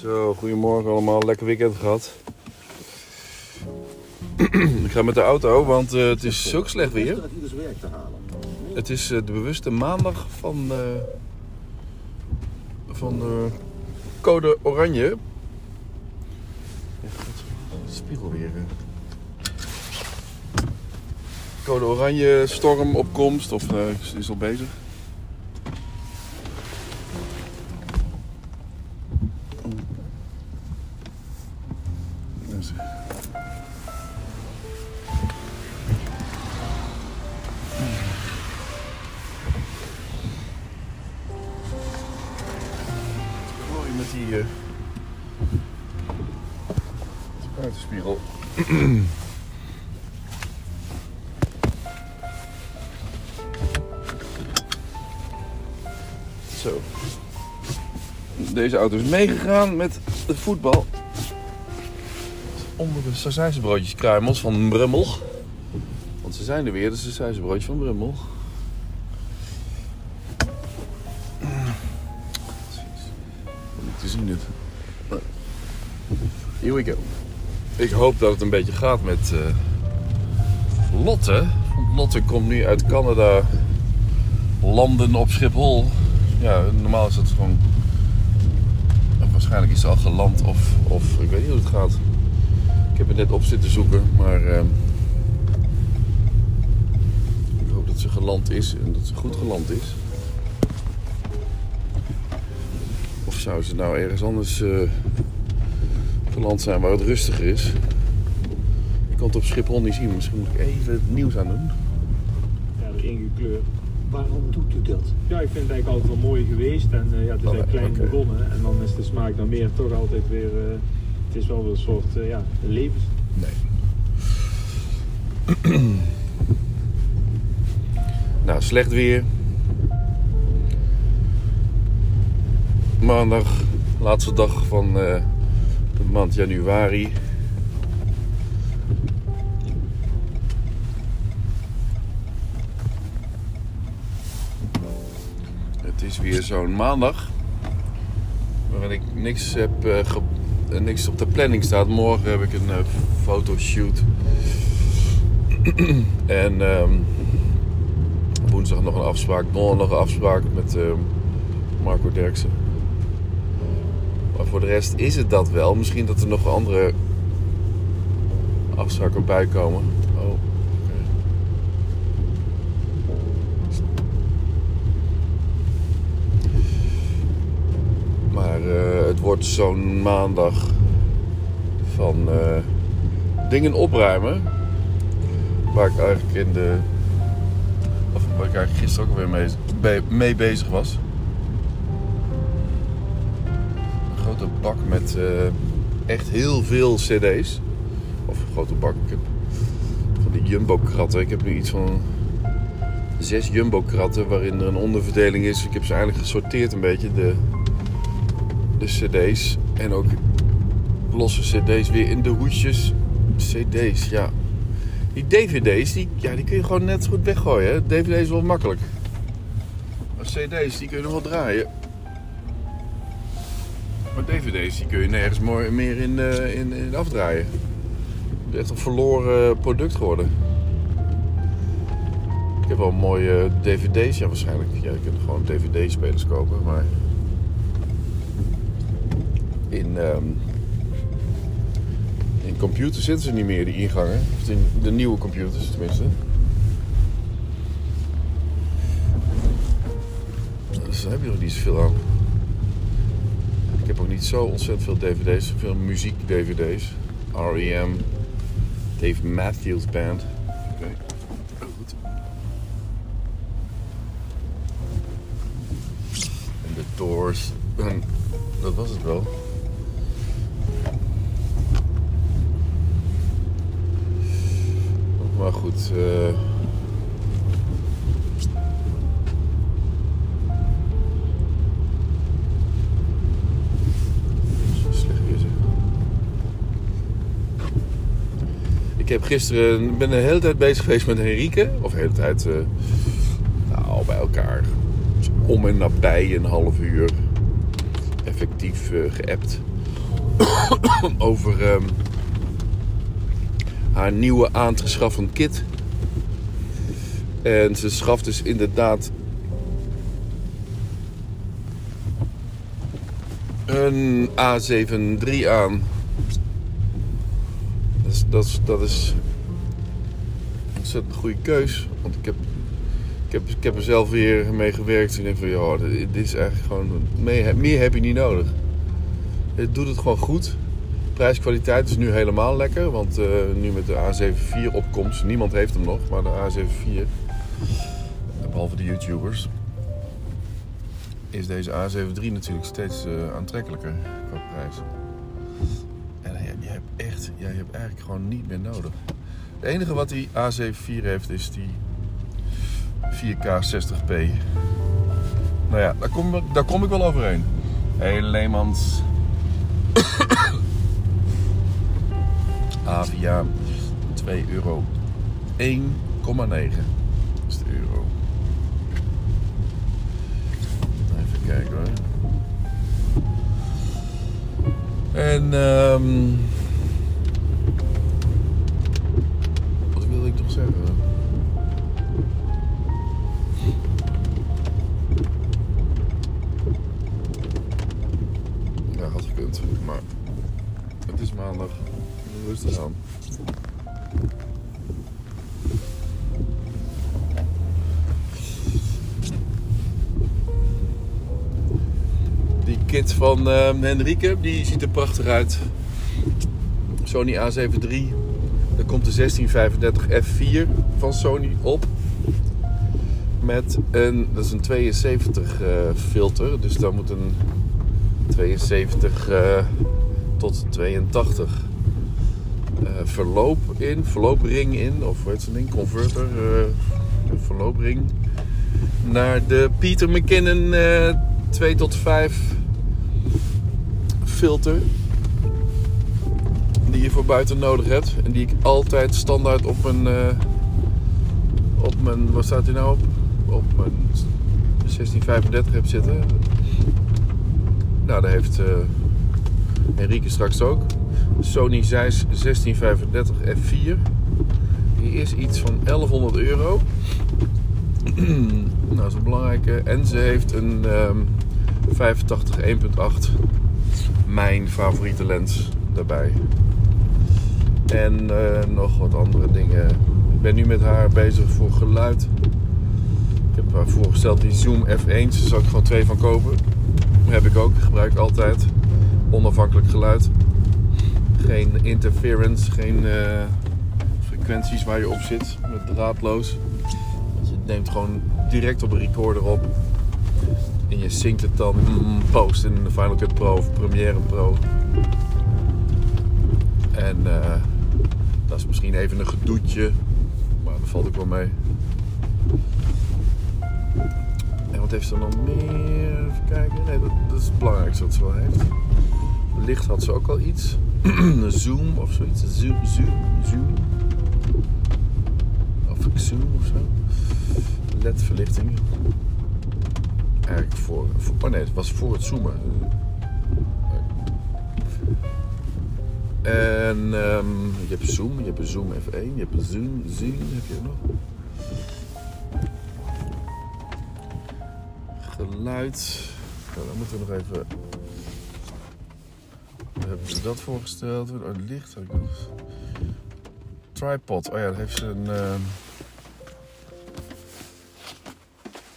Zo, goedemorgen allemaal. Lekker weekend gehad. ik ga met de auto, want eh, het is zo slecht weer. Het is eh, de bewuste maandag van, eh, van code oranje. Ja, spiegel weer. Code oranje, stormopkomst, of eh, is- is al bezig. Dus, Mooi met die, eh, die buitenspiegel. Zo. Deze auto is meegegaan met het voetbal. Onder de sausijzenbroodjes kruimels van Brummel. Want ze zijn er weer, de sausijzenbroodjes van Brummel. Te zien dit. Here we go. Ik hoop dat het een beetje gaat met eh, Lotte. Lotte komt nu uit Canada landen op Schiphol. Ja, normaal is dat gewoon... Waarschijnlijk is ze al geland of, of ik weet niet hoe het gaat. Ik heb het net op zitten zoeken, maar... ehm, ik hoop dat ze geland is en dat ze goed geland is. Of zou ze nou ergens anders eh geland zijn waar het rustiger is? Ik kan het op Schiphol niet zien. Misschien moet ik even het nieuws aan doen. Ja, de ingekleur. Waarom doet u dat? Ja, ik vind het eigenlijk altijd wel mooi geweest. En eh, ja, het is Oh, eigenlijk klein begonnen. En dan is de smaak dan meer toch altijd weer... het is wel een soort eh, ja, levens... Nee. nou, slecht weer. Maandag, laatste dag van eh, de maand januari. Het is weer zo'n maandag waarin ik niks heb eh, niks op de planning staat. Morgen heb ik een eh, fotoshoot. en ehm, woensdag nog een afspraak. Donderdag een afspraak met ehm, Marco Derksen. Maar voor de rest is het dat wel. Misschien dat er nog andere afspraken bij komen. Oh, oké. Maar eh, het wordt zo'n maandag van eh, dingen opruimen. Waar ik eigenlijk in de. Waar ik eigenlijk gisteren ook weer mee, be- mee bezig was. Een grote bak met eh, echt heel veel CD's. Of een grote bak. Van die jumbo-kratten. Ik heb nu iets van zes jumbo-kratten waarin er een onderverdeling is. Ik heb ze eigenlijk gesorteerd een beetje. De, de cd's en ook losse cd's weer in de hoedjes. cd's, ja. Die dvd's, die, ja, die kun je gewoon net goed weggooien. Hè? dvd's is wel makkelijk. Maar cd's, die kun je nog wel draaien. Maar dvd's, die kun je nergens meer in, eh, in, in afdraaien. Het is echt een verloren product geworden. Ik heb wel mooie dvd's, ja waarschijnlijk. Ja, je kunt gewoon dvd-spelers kopen, maar in, ehm, in computers zitten ze niet meer, die ingangen. Of in de nieuwe computers tenminste. Dus daar heb je er niet zoveel aan. Ik heb ook niet zo ontzettend veel dvd's, veel muziek-dvd's. R.E.M., Dave Matthews Band. Oké, goed. En de Doors. En dat was het wel. Maar goed. Zo slecht weer zeg. Ik heb gisteren, ben de hele tijd bezig geweest met Henrike. Of de hele tijd, eh, nou, bij elkaar. Om en nabij een half uur. Effectief eh, geappt. over ehm, haar nieuwe aangeschaffen kit. En ze schaft dus inderdaad een A7 III aan. Dat is, dat is, dat is ontzettend goede keus. Want ik heb, ik, heb, ik heb er zelf weer mee gewerkt. En ik denk van ja, dit, is eigenlijk gewoon. Meer heb je niet nodig. Het doet het gewoon goed. Prijskwaliteit is nu helemaal lekker. Want eh, nu met de A7 IV opkomst. Niemand heeft hem nog, maar de A7 IV. Behalve de YouTubers. Is deze A7 III natuurlijk steeds eh, aantrekkelijker qua prijs. En je hebt echt, je hebt eigenlijk gewoon niet meer nodig. Het enige wat die A7 IV heeft is die 4K 60p. Nou ja, daar kom, daar kom ik wel overheen. Hé hey. Avia 2 euro. 1,9 is de euro. Even kijken hoor. En ehm wat Die kit van ehm Henrike, die ziet er prachtig uit. Sony A7 III. Daar komt de 1635 F4 van Sony op. Met een, dat is een 72 eh, filter. Dus daar moet een 72 eh, tot 82 eh, verloop in, verloopring in, of heet zo'n ding, converter, eh, verloopring, naar de Peter McKinnon eh 2 tot 5 filter, die je voor buiten nodig hebt en die ik altijd standaard op mijn, eh, op mijn, wat staat hij nou op? Op mijn 1635 heb zitten. Nou, daar heeft eh Henrike straks ook. Sony Zeiss 1635 F4. Die is iets van 1100 euro. nou, dat is een belangrijke. En ze heeft een ehm 85 1.8. Mijn favoriete lens daarbij. En eh, nog wat andere dingen. Ik ben nu met haar bezig voor geluid. Ik heb haar voorgesteld die Zoom F1. Daar zou ik gewoon twee van kopen. heb ik ook. Gebruik ik altijd. Onafhankelijk geluid. Geen interference, geen eh, frequenties waar je op zit. Met draadloos. Je neemt gewoon direct op een recorder op. En je synct het dan mm, post in de Final Cut Pro of Premiere Pro. En eh, dat is misschien even een gedoetje. Maar dat valt ook wel mee. En wat heeft ze dan meer? Even kijken. Nee, dat, dat is het belangrijkste wat ze wel heeft. Licht had ze ook al iets. Zoom of zoiets. Zoom, zoom, zoom. Of zoom of zo. LED-verlichting. Eigenlijk voor, voor. Oh nee, het was voor het zoomen. En ehm, je hebt zoom, je hebt zoom F1, je hebt zoom, zoom heb je nog. Geluid. Nou, dan moeten we nog even. Hebben we dat voorgesteld. Oh, licht. nog. Tripod. Oh ja, daar heeft ze een. ehm,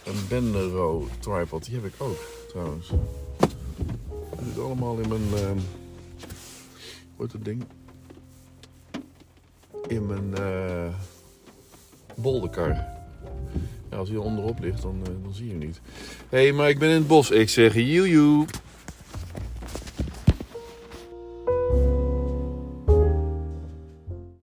een Benero tripod. Die heb ik ook trouwens. Dat zit allemaal in mijn. ehm hoe dat ding? In mijn. Ja, als hij onderop ligt, dan, eh, dan zie je hem niet. Hé, hey, maar ik ben in het bos. Ik zeg joejoe.